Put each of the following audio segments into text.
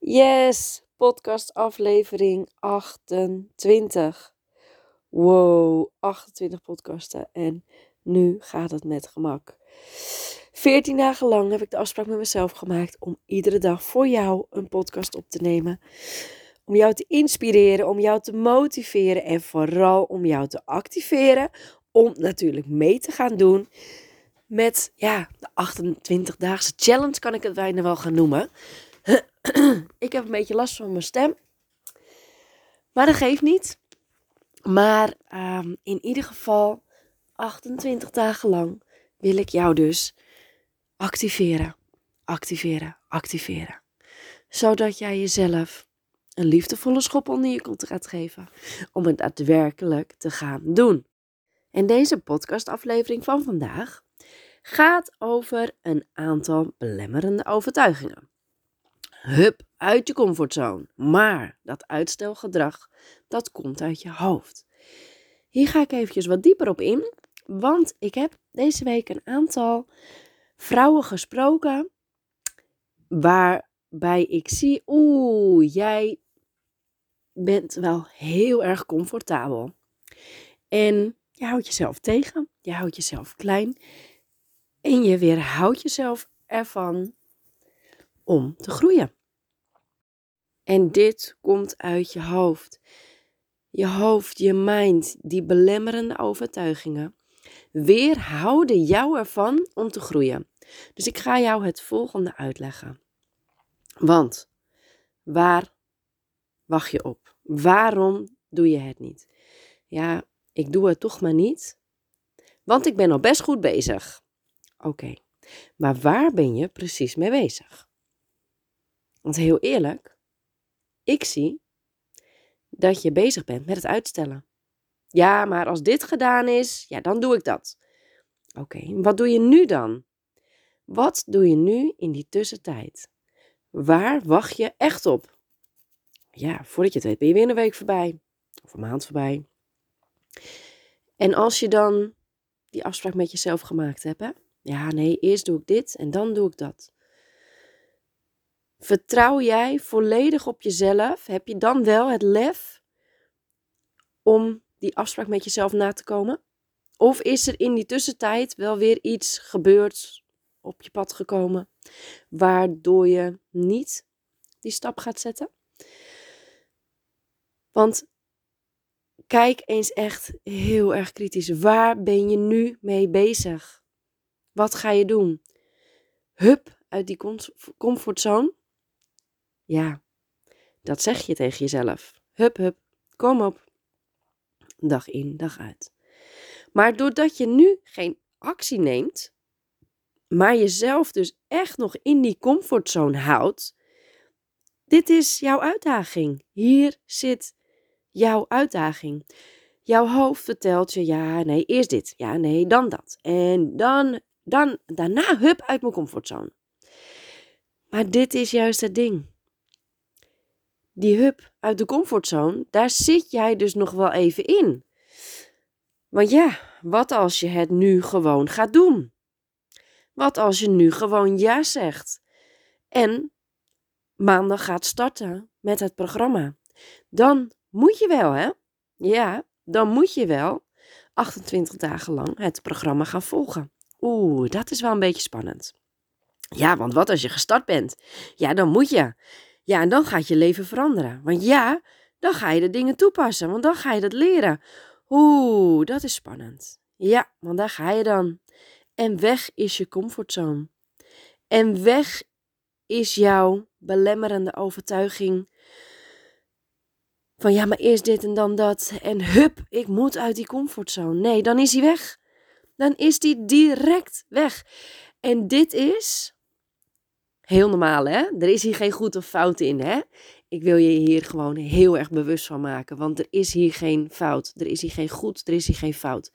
Yes, podcast aflevering 28. Wow, 28 podcasten en nu gaat het met gemak. 14 dagen lang heb ik de afspraak met mezelf gemaakt om iedere dag voor jou een podcast op te nemen. Om jou te inspireren, om jou te motiveren en vooral om jou te activeren. Om natuurlijk mee te gaan doen met ja, de 28-daagse challenge, kan ik het bijna wel gaan noemen. ik heb een beetje last van mijn stem. Maar dat geeft niet. Maar ehm, in ieder geval 28 dagen lang wil ik jou dus activeren, activeren, activeren. Zodat jij jezelf een liefdevolle schop onder je kont gaat geven om het daadwerkelijk te gaan doen. En deze podcastaflevering van vandaag gaat over een aantal belemmerende overtuigingen. Hup, uit je comfortzone. Maar dat uitstelgedrag, dat komt uit je hoofd. Hier ga ik eventjes wat dieper op in, want ik heb deze week een aantal vrouwen gesproken waarbij ik zie, oeh, jij bent wel heel erg comfortabel. En je houdt jezelf tegen, je houdt jezelf klein en je weerhoudt jezelf ervan om te groeien. En dit komt uit je hoofd. Je hoofd, je mind, die belemmerende overtuigingen weerhouden jou ervan om te groeien. Dus ik ga jou het volgende uitleggen. Want waar wacht je op? Waarom doe je het niet? Ja, ik doe het toch maar niet, want ik ben al best goed bezig. Oké, maar waar ben je precies mee bezig? Want heel eerlijk, ik zie dat je bezig bent met het uitstellen. Ja, maar als dit gedaan is, ja, dan doe ik dat. Oké, wat doe je nu dan? Wat doe je nu in die tussentijd? Waar wacht je echt op? Ja, voordat je het weet ben je weer een week voorbij. Of een maand voorbij. En als je dan die afspraak met jezelf gemaakt hebt, hè? Ja, nee, eerst doe ik dit en dan doe ik dat. Vertrouw jij volledig op jezelf? Heb je dan wel het lef om die afspraak met jezelf na te komen? Of is er in die tussentijd wel weer iets gebeurd, op je pad gekomen, waardoor je niet die stap gaat zetten? Want kijk eens echt heel erg kritisch. Waar ben je nu mee bezig? Wat ga je doen? Hup uit die comfortzone ja, dat zeg je tegen jezelf. Hup, hup, kom op. Dag in, dag uit. Maar doordat je nu geen actie neemt, maar jezelf dus echt nog in die comfortzone houdt, dit is jouw uitdaging. Hier zit jouw uitdaging. Jouw hoofd vertelt je, ja, nee, eerst dit, ja, nee, dan dat. En dan, dan, daarna, hup, uit mijn comfortzone. Maar dit is juist het ding die hub uit de comfortzone, daar zit jij dus nog wel even in. Want ja, wat als je het nu gewoon gaat doen? Wat als je nu gewoon ja zegt? En maandag gaat starten met het programma. Dan moet je wel, hè? Ja, dan moet je wel 28 dagen lang het programma gaan volgen. Oeh, dat is wel een beetje spannend. Ja, want wat als je gestart bent? Ja, dan moet je. Ja, en dan gaat je leven veranderen. Want ja, dan ga je de dingen toepassen, want dan ga je dat leren. Oeh, dat is spannend. Ja, want daar ga je dan. En weg is je comfortzone. En weg is jouw belemmerende overtuiging van ja, maar eerst dit en dan dat. En hup, ik moet uit die comfortzone. Nee, dan is hij weg. Dan is die direct weg. En dit is heel normaal, hè? Er is hier geen goed of fout in, hè? Ik wil je hier gewoon heel erg bewust van maken, want er is hier geen fout. Er is hier geen goed, er is hier geen fout.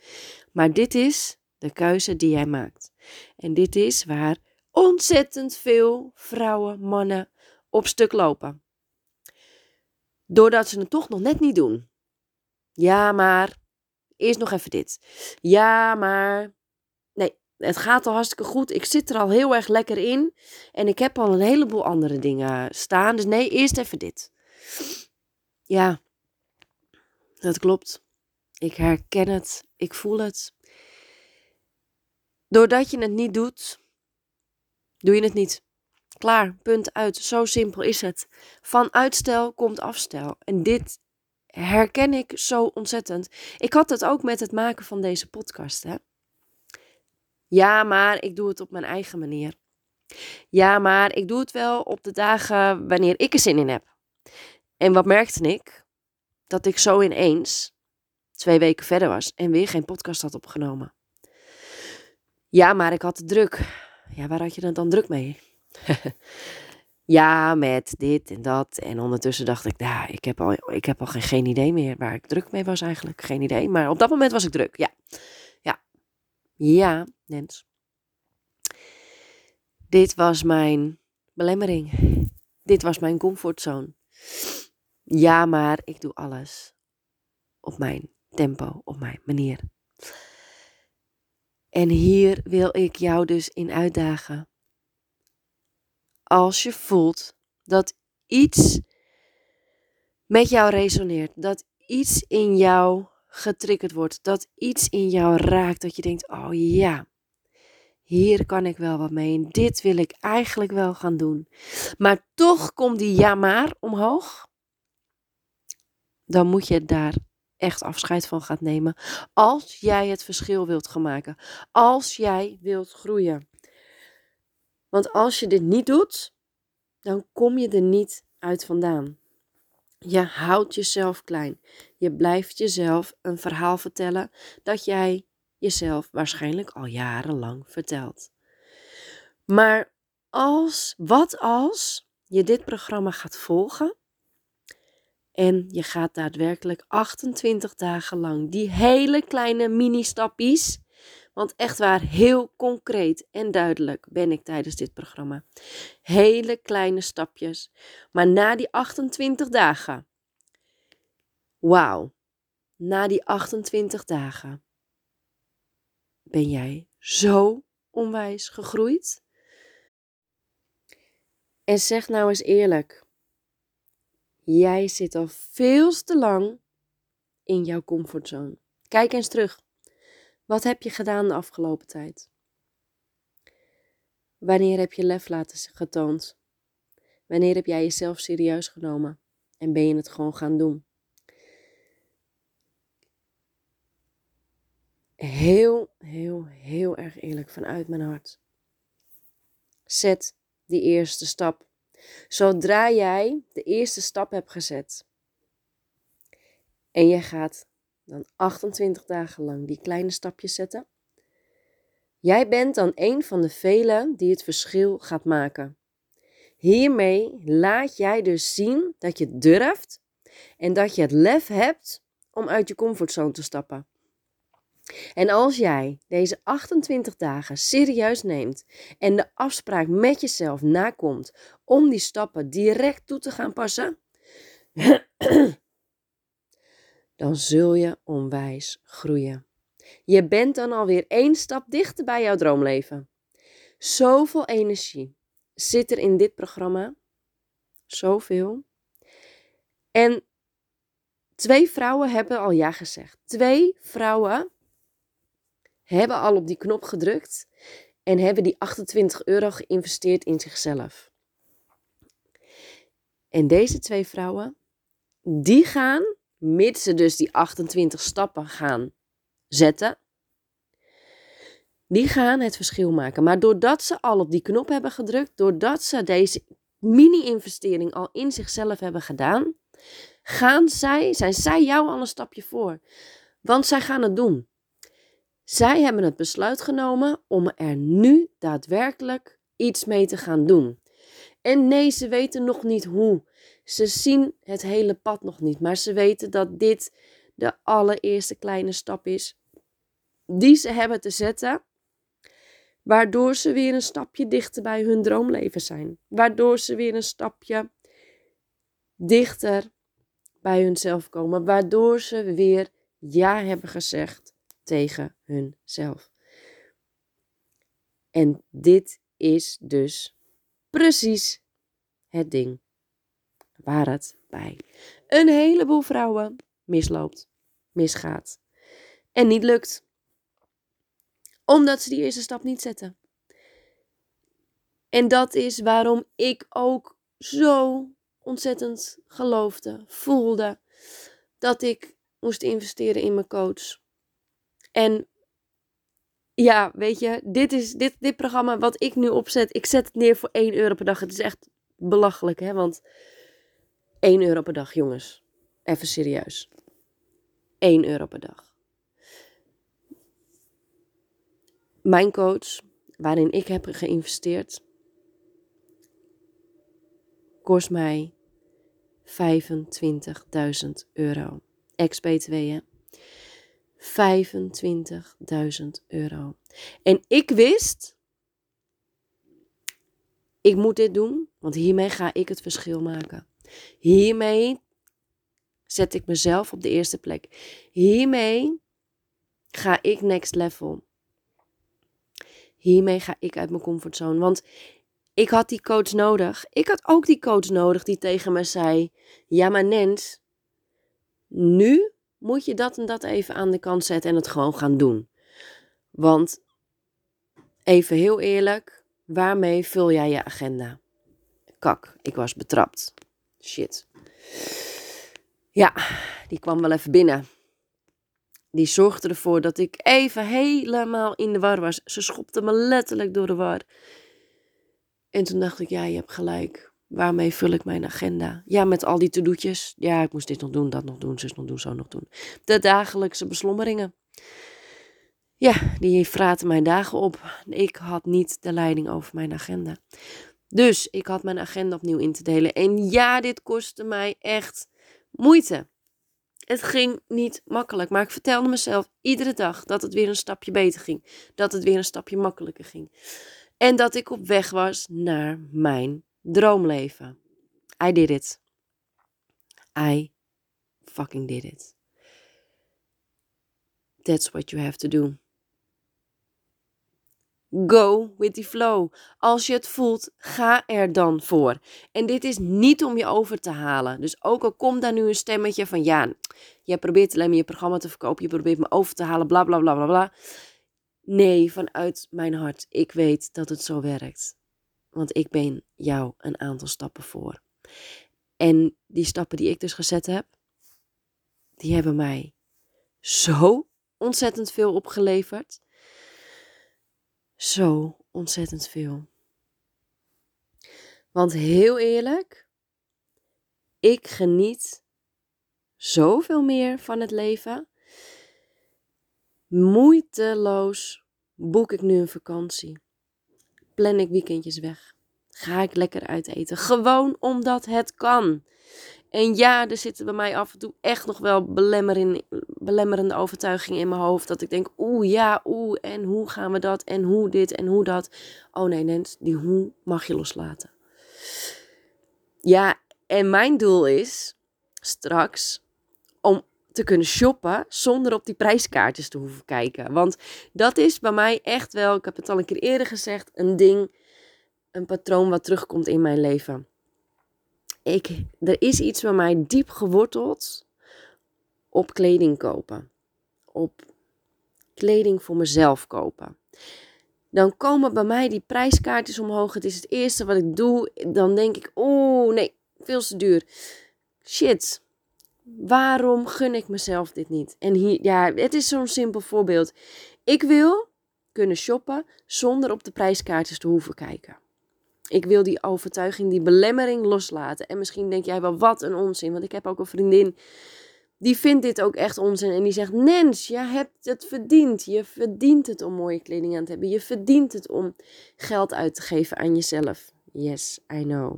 Maar dit is de keuze die jij maakt. En dit is waar ontzettend veel vrouwen, mannen op stuk lopen. Doordat ze het toch nog net niet doen. Ja, maar eerst nog even dit. Ja, maar het gaat al hartstikke goed. Ik zit er al heel erg lekker in. En ik heb al een heleboel andere dingen staan. Dus nee, eerst even dit. Ja, dat klopt. Ik herken het. Ik voel het. Doordat je het niet doet, doe je het niet. Klaar, punt uit. Zo simpel is het. Van uitstel komt afstel. En dit herken ik zo ontzettend. Ik had het ook met het maken van deze podcast. Hè? Ja, maar ik doe het op mijn eigen manier. Ja, maar ik doe het wel op de dagen wanneer ik er zin in heb. En wat merkte ik? Dat ik zo ineens twee weken verder was en weer geen podcast had opgenomen. Ja, maar ik had het druk. Ja, waar had je dan druk mee? ja, met dit en dat. En ondertussen dacht ik, nou, ik heb al, ik heb al geen, geen idee meer waar ik druk mee was eigenlijk. Geen idee. Maar op dat moment was ik druk. Ja. Ja, Nens. Dit was mijn belemmering. Dit was mijn comfortzone. Ja, maar ik doe alles op mijn tempo, op mijn manier. En hier wil ik jou dus in uitdagen. Als je voelt dat iets met jou resoneert, dat iets in jou getriggerd wordt, dat iets in jou raakt, dat je denkt: oh ja, hier kan ik wel wat mee en dit wil ik eigenlijk wel gaan doen. Maar toch komt die ja maar omhoog. Dan moet je daar echt afscheid van gaan nemen. Als jij het verschil wilt gaan maken. Als jij wilt groeien. Want als je dit niet doet, dan kom je er niet uit vandaan. Je houdt jezelf klein. Je blijft jezelf een verhaal vertellen dat jij jezelf waarschijnlijk al jarenlang vertelt. Maar als, wat als je dit programma gaat volgen en je gaat daadwerkelijk 28 dagen lang die hele kleine mini-stappies, want echt waar, heel concreet en duidelijk ben ik tijdens dit programma. Hele kleine stapjes. Maar na die 28 dagen, wauw, na die 28 dagen ben jij zo onwijs gegroeid? En zeg nou eens eerlijk, jij zit al veel te lang in jouw comfortzone. Kijk eens terug. Wat heb je gedaan de afgelopen tijd? Wanneer heb je lef laten getoond? Wanneer heb jij jezelf serieus genomen en ben je het gewoon gaan doen? heel, heel, heel erg eerlijk vanuit mijn hart. Zet die eerste stap. Zodra jij de eerste stap hebt gezet en je gaat dan 28 dagen lang die kleine stapjes zetten, jij bent dan een van de velen die het verschil gaat maken. Hiermee laat jij dus zien dat je durft en dat je het lef hebt om uit je comfortzone te stappen. En als jij deze 28 dagen serieus neemt en de afspraak met jezelf nakomt om die stappen direct toe te gaan passen, dan zul je onwijs groeien. Je bent dan alweer één stap dichter bij jouw droomleven. Zoveel energie zit er in dit programma. Zoveel. En twee vrouwen hebben al ja gezegd. Twee vrouwen hebben al op die knop gedrukt en hebben die 28 euro geïnvesteerd in zichzelf. En deze twee vrouwen, die gaan, mits ze dus die 28 stappen gaan zetten, die gaan het verschil maken. Maar doordat ze al op die knop hebben gedrukt, doordat ze deze mini-investering al in zichzelf hebben gedaan, gaan zij, zijn zij jou al een stapje voor. Want zij gaan het doen. Zij hebben het besluit genomen om er nu daadwerkelijk iets mee te gaan doen. En nee, ze weten nog niet hoe. Ze zien het hele pad nog niet, maar ze weten dat dit de allereerste kleine stap is die ze hebben te zetten, waardoor ze weer een stapje dichter bij hun droomleven zijn, waardoor ze weer een stapje dichter bij hunzelf komen, waardoor ze weer ja hebben gezegd tegen hunzelf. En dit is dus precies het ding waar het bij een heleboel vrouwen misloopt, misgaat en niet lukt. Omdat ze die eerste stap niet zetten. En dat is waarom ik ook zo ontzettend geloofde, voelde dat ik moest investeren in mijn coach. En ja, weet je, dit is dit, dit programma wat ik nu opzet. Ik zet het neer voor 1 euro per dag. Het is echt belachelijk, hè? Want 1 euro per dag, jongens. Even serieus. 1 euro per dag. Mijn coach, waarin ik heb geïnvesteerd, kost mij 25.000 euro. Ex-BTW, hè? 25.000 euro. En ik wist, ik moet dit doen, want hiermee ga ik het verschil maken. Hiermee zet ik mezelf op de eerste plek. Hiermee ga ik next level. Hiermee ga ik uit mijn comfortzone. Want ik had die coach nodig. Ik had ook die coach nodig die tegen me zei: Ja, maar Nens, nu moet je dat en dat even aan de kant zetten en het gewoon gaan doen. Want even heel eerlijk, waarmee vul jij je agenda? Kak, ik was betrapt. Shit. Ja, die kwam wel even binnen. Die zorgde ervoor dat ik even helemaal in de war was. Ze schopte me letterlijk door de war. En toen dacht ik, ja, je hebt gelijk. Waarmee vul ik mijn agenda? Ja, met al die to-do'tjes. Ja, ik moest dit nog doen, dat nog doen, zus nog doen, zo nog doen. De dagelijkse beslommeringen. Ja, die vraten mijn dagen op. Ik had niet de leiding over mijn agenda. Dus ik had mijn agenda opnieuw in te delen. En ja, dit kostte mij echt moeite. Het ging niet makkelijk, maar ik vertelde mezelf iedere dag dat het weer een stapje beter ging. Dat het weer een stapje makkelijker ging. En dat ik op weg was naar mijn droomleven. I did it. I fucking did it. That's what you have to do. Go with the flow. Als je het voelt, ga er dan voor. En dit is niet om je over te halen. Dus ook al komt daar nu een stemmetje van ja, jij probeert alleen maar je programma te verkopen, je probeert me over te halen, bla bla bla bla bla. Nee, vanuit mijn hart. Ik weet dat het zo werkt. Want ik ben jou een aantal stappen voor. En die stappen die ik dus gezet heb, die hebben mij zo ontzettend veel opgeleverd. Zo ontzettend veel. Want heel eerlijk, ik geniet zoveel meer van het leven. Moeiteloos boek ik nu een vakantie plan ik weekendjes weg. Ga ik lekker uit eten. Gewoon omdat het kan. En ja, er zitten bij mij af en toe echt nog wel belemmerende overtuigingen in mijn hoofd. Dat ik denk, oeh ja, oeh, en hoe gaan we dat? En hoe dit en hoe dat? Oh nee, Nens, die hoe mag je loslaten. Ja, en mijn doel is straks om te kunnen shoppen zonder op die prijskaartjes te hoeven kijken. Want dat is bij mij echt wel, ik heb het al een keer eerder gezegd, een ding, een patroon wat terugkomt in mijn leven. Ik, er is iets bij mij diep geworteld op kleding kopen. Op kleding voor mezelf kopen. Dan komen bij mij die prijskaartjes omhoog. Het is het eerste wat ik doe. Dan denk ik, oh nee, veel te duur. Shit, Waarom gun ik mezelf dit niet? En hier, ja, het is zo'n simpel voorbeeld. Ik wil kunnen shoppen zonder op de prijskaartjes te hoeven kijken. Ik wil die overtuiging, die belemmering loslaten. En misschien denk jij wel, wat een onzin. Want ik heb ook een vriendin, die vindt dit ook echt onzin. En die zegt, Nens, je hebt het verdiend. Je verdient het om mooie kleding aan te hebben. Je verdient het om geld uit te geven aan jezelf. Yes, I know.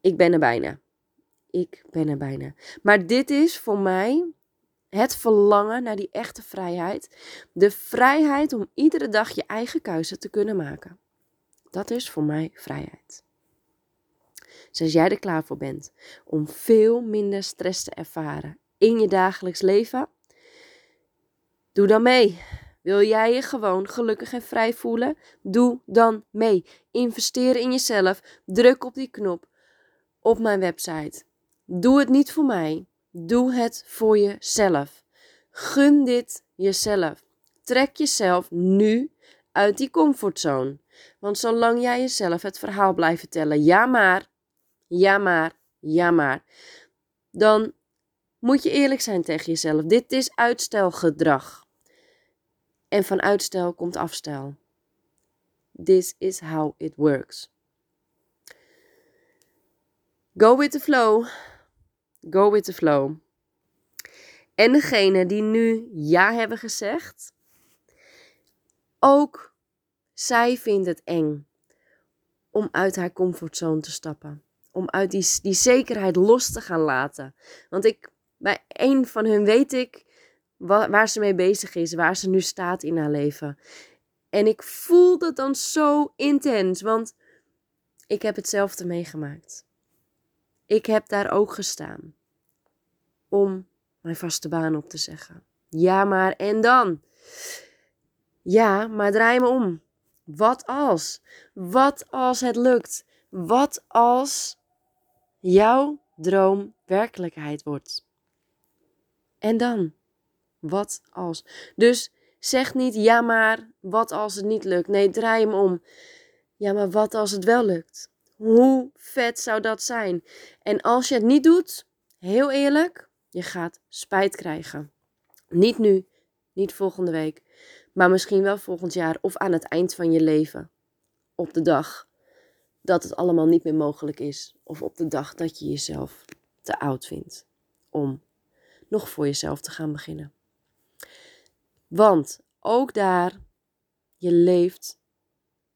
Ik ben er bijna. Ik ben er bijna. Maar dit is voor mij het verlangen naar die echte vrijheid. De vrijheid om iedere dag je eigen keuze te kunnen maken. Dat is voor mij vrijheid. Als jij er klaar voor bent om veel minder stress te ervaren in je dagelijks leven, doe dan mee. Wil jij je gewoon gelukkig en vrij voelen? Doe dan mee. Investeer in jezelf. Druk op die knop op mijn website. Doe het niet voor mij. Doe het voor jezelf. Gun dit jezelf. Trek jezelf nu uit die comfortzone. Want zolang jij jezelf het verhaal blijft vertellen, ja maar, ja maar, ja maar, dan moet je eerlijk zijn tegen jezelf. Dit is uitstelgedrag. En van uitstel komt afstel. This is how it works. Go with the flow. Go with the flow. En degene die nu ja hebben gezegd, ook zij vindt het eng om uit haar comfortzone te stappen. Om uit die, die zekerheid los te gaan laten. Want ik, bij een van hun weet ik waar, waar ze mee bezig is, waar ze nu staat in haar leven. En ik voel dat dan zo intens, want ik heb hetzelfde meegemaakt. Ik heb daar ook gestaan om mijn vaste baan op te zeggen. Ja, maar en dan? Ja, maar draai me om. Wat als? Wat als het lukt? Wat als jouw droom werkelijkheid wordt? En dan? Wat als? Dus zeg niet ja maar, wat als het niet lukt? Nee, draai hem om. Ja, maar wat als het wel lukt? Hoe vet zou dat zijn? En als je het niet doet, heel eerlijk, je gaat spijt krijgen. Niet nu, niet volgende week, maar misschien wel volgend jaar of aan het eind van je leven. Op de dag dat het allemaal niet meer mogelijk is. Of op de dag dat je jezelf te oud vindt om nog voor jezelf te gaan beginnen. Want ook daar, je leeft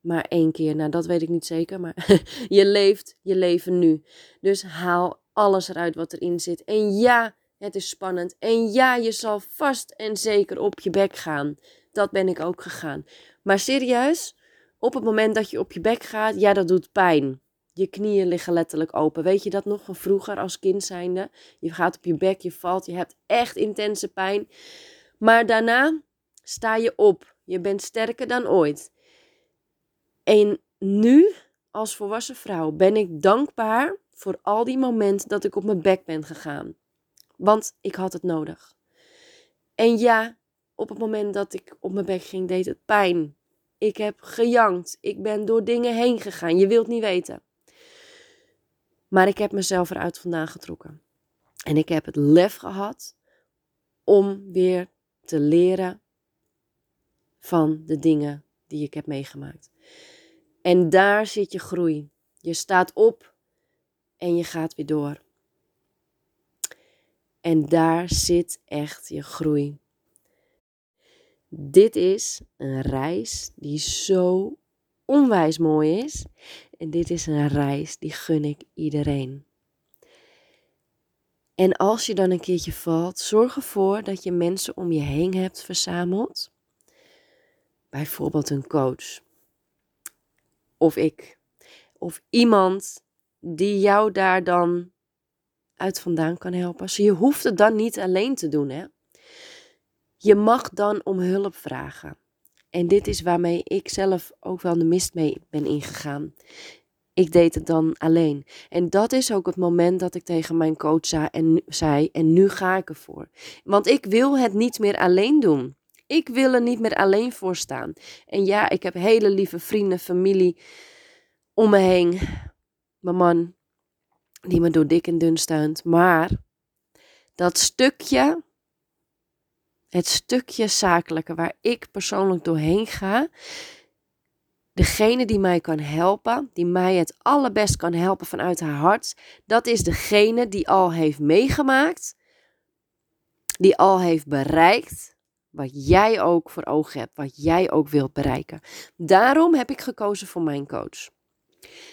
maar één keer. Nou, dat weet ik niet zeker, maar je leeft je leven nu. Dus haal alles eruit wat erin zit. En ja, het is spannend. En ja, je zal vast en zeker op je bek gaan. Dat ben ik ook gegaan. Maar serieus, op het moment dat je op je bek gaat, ja, dat doet pijn. Je knieën liggen letterlijk open. Weet je dat nog van vroeger als kind zijnde? Je gaat op je bek, je valt, je hebt echt intense pijn. Maar daarna sta je op. Je bent sterker dan ooit. En nu, als volwassen vrouw, ben ik dankbaar voor al die momenten dat ik op mijn bek ben gegaan. Want ik had het nodig. En ja, op het moment dat ik op mijn bek ging, deed het pijn. Ik heb gejankt. Ik ben door dingen heen gegaan. Je wilt niet weten. Maar ik heb mezelf eruit vandaan getrokken. En ik heb het lef gehad om weer te leren van de dingen die ik heb meegemaakt. En daar zit je groei. Je staat op en je gaat weer door. En daar zit echt je groei. Dit is een reis die zo onwijs mooi is. En dit is een reis die gun ik iedereen. En als je dan een keertje valt, zorg ervoor dat je mensen om je heen hebt verzameld. Bijvoorbeeld een coach. Of ik. Of iemand die jou daar dan uit vandaan kan helpen. Dus je hoeft het dan niet alleen te doen, hè. Je mag dan om hulp vragen. En dit is waarmee ik zelf ook wel de mist mee ben ingegaan. Ik deed het dan alleen. En dat is ook het moment dat ik tegen mijn coach zei en, nu ga ik ervoor. Want ik wil het niet meer alleen doen. Ik wil er niet meer alleen voor staan. En ja, ik heb hele lieve vrienden, familie om me heen. Mijn man, die me door dik en dun steunt. Maar dat stukje, het stukje zakelijke waar ik persoonlijk doorheen ga, degene die mij kan helpen, die mij het allerbest kan helpen vanuit haar hart, dat is degene die al heeft meegemaakt, die al heeft bereikt wat jij ook voor ogen hebt, wat jij ook wilt bereiken. Daarom heb ik gekozen voor mijn coach.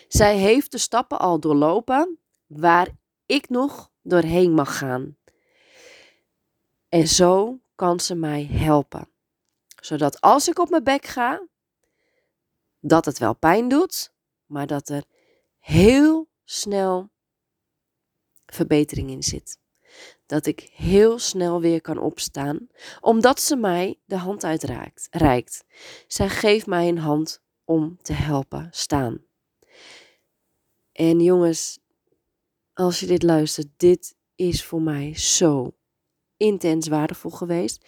Zij heeft de stappen al doorlopen waar ik nog doorheen mag gaan. En zo kan ze mij helpen. Zodat als ik op mijn bek ga, dat het wel pijn doet, maar dat er heel snel verbetering in zit. dat ik heel snel weer kan opstaan, omdat ze mij de hand uitreikt. Zij geeft mij een hand om te helpen staan. En jongens, als je dit luistert, dit is voor mij zo intens waardevol geweest.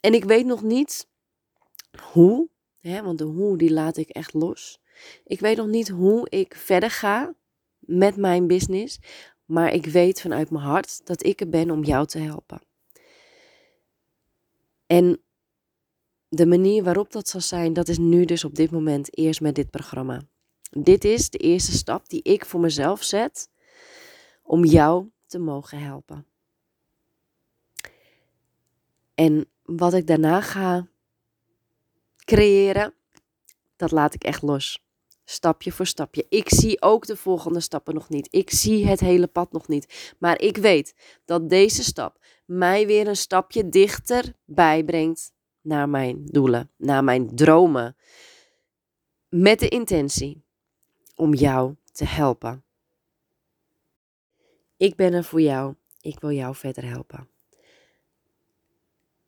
En ik weet nog niet hoe, hè, want de hoe die laat ik echt los. Ik weet nog niet hoe ik verder ga met mijn business, maar ik weet vanuit mijn hart dat ik er ben om jou te helpen. En de manier waarop dat zal zijn, dat is nu dus op dit moment eerst met dit programma. Dit is de eerste stap die ik voor mezelf zet om jou te mogen helpen. En wat ik daarna ga creëren, dat laat ik echt los. Stapje voor stapje. Ik zie ook de volgende stappen nog niet. Ik zie het hele pad nog niet. Maar ik weet dat deze stap mij weer een stapje dichter bijbrengt naar mijn doelen, naar mijn dromen. Met de intentie om jou te helpen. Ik ben er voor jou. Ik wil jou verder helpen.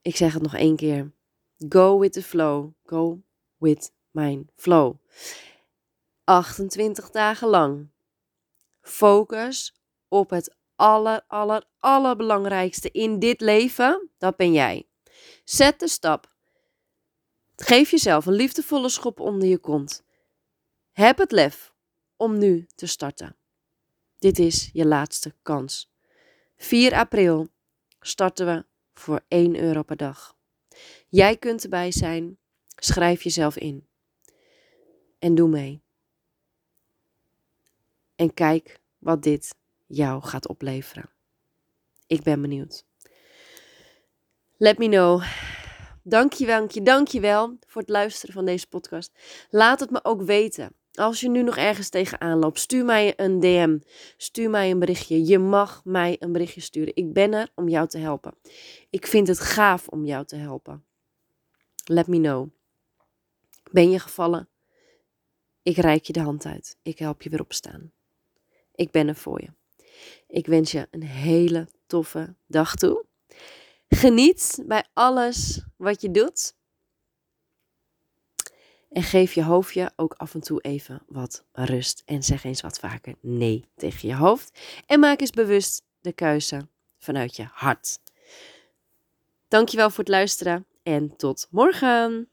Ik zeg het nog één keer. Go with the flow. Go with mijn flow. 28 dagen lang. Focus op het aller, aller, allerbelangrijkste in dit leven. Dat ben jij. Zet de stap. Geef jezelf een liefdevolle schop onder je kont. Heb het lef om nu te starten. Dit is je laatste kans. 4 april starten we voor 1 euro per dag. Jij kunt erbij zijn. Schrijf jezelf in. En doe mee. En kijk wat dit jou gaat opleveren. Ik ben benieuwd. Let me know. Dank je, wel voor het luisteren van deze podcast. Laat het me ook weten. Als je nu nog ergens tegenaan loopt, stuur mij een DM. Stuur mij een berichtje. Je mag mij een berichtje sturen. Ik ben er om jou te helpen. Ik vind het gaaf om jou te helpen. Let me know. Ben je gevallen? Ik reik je de hand uit. Ik help je weer opstaan. Ik ben er voor je. Ik wens je een hele toffe dag toe. Geniet bij alles wat je doet. En geef je hoofdje ook af en toe even wat rust. En zeg eens wat vaker nee tegen je hoofd. En maak eens bewust de keuze vanuit je hart. Dankjewel voor het luisteren en tot morgen.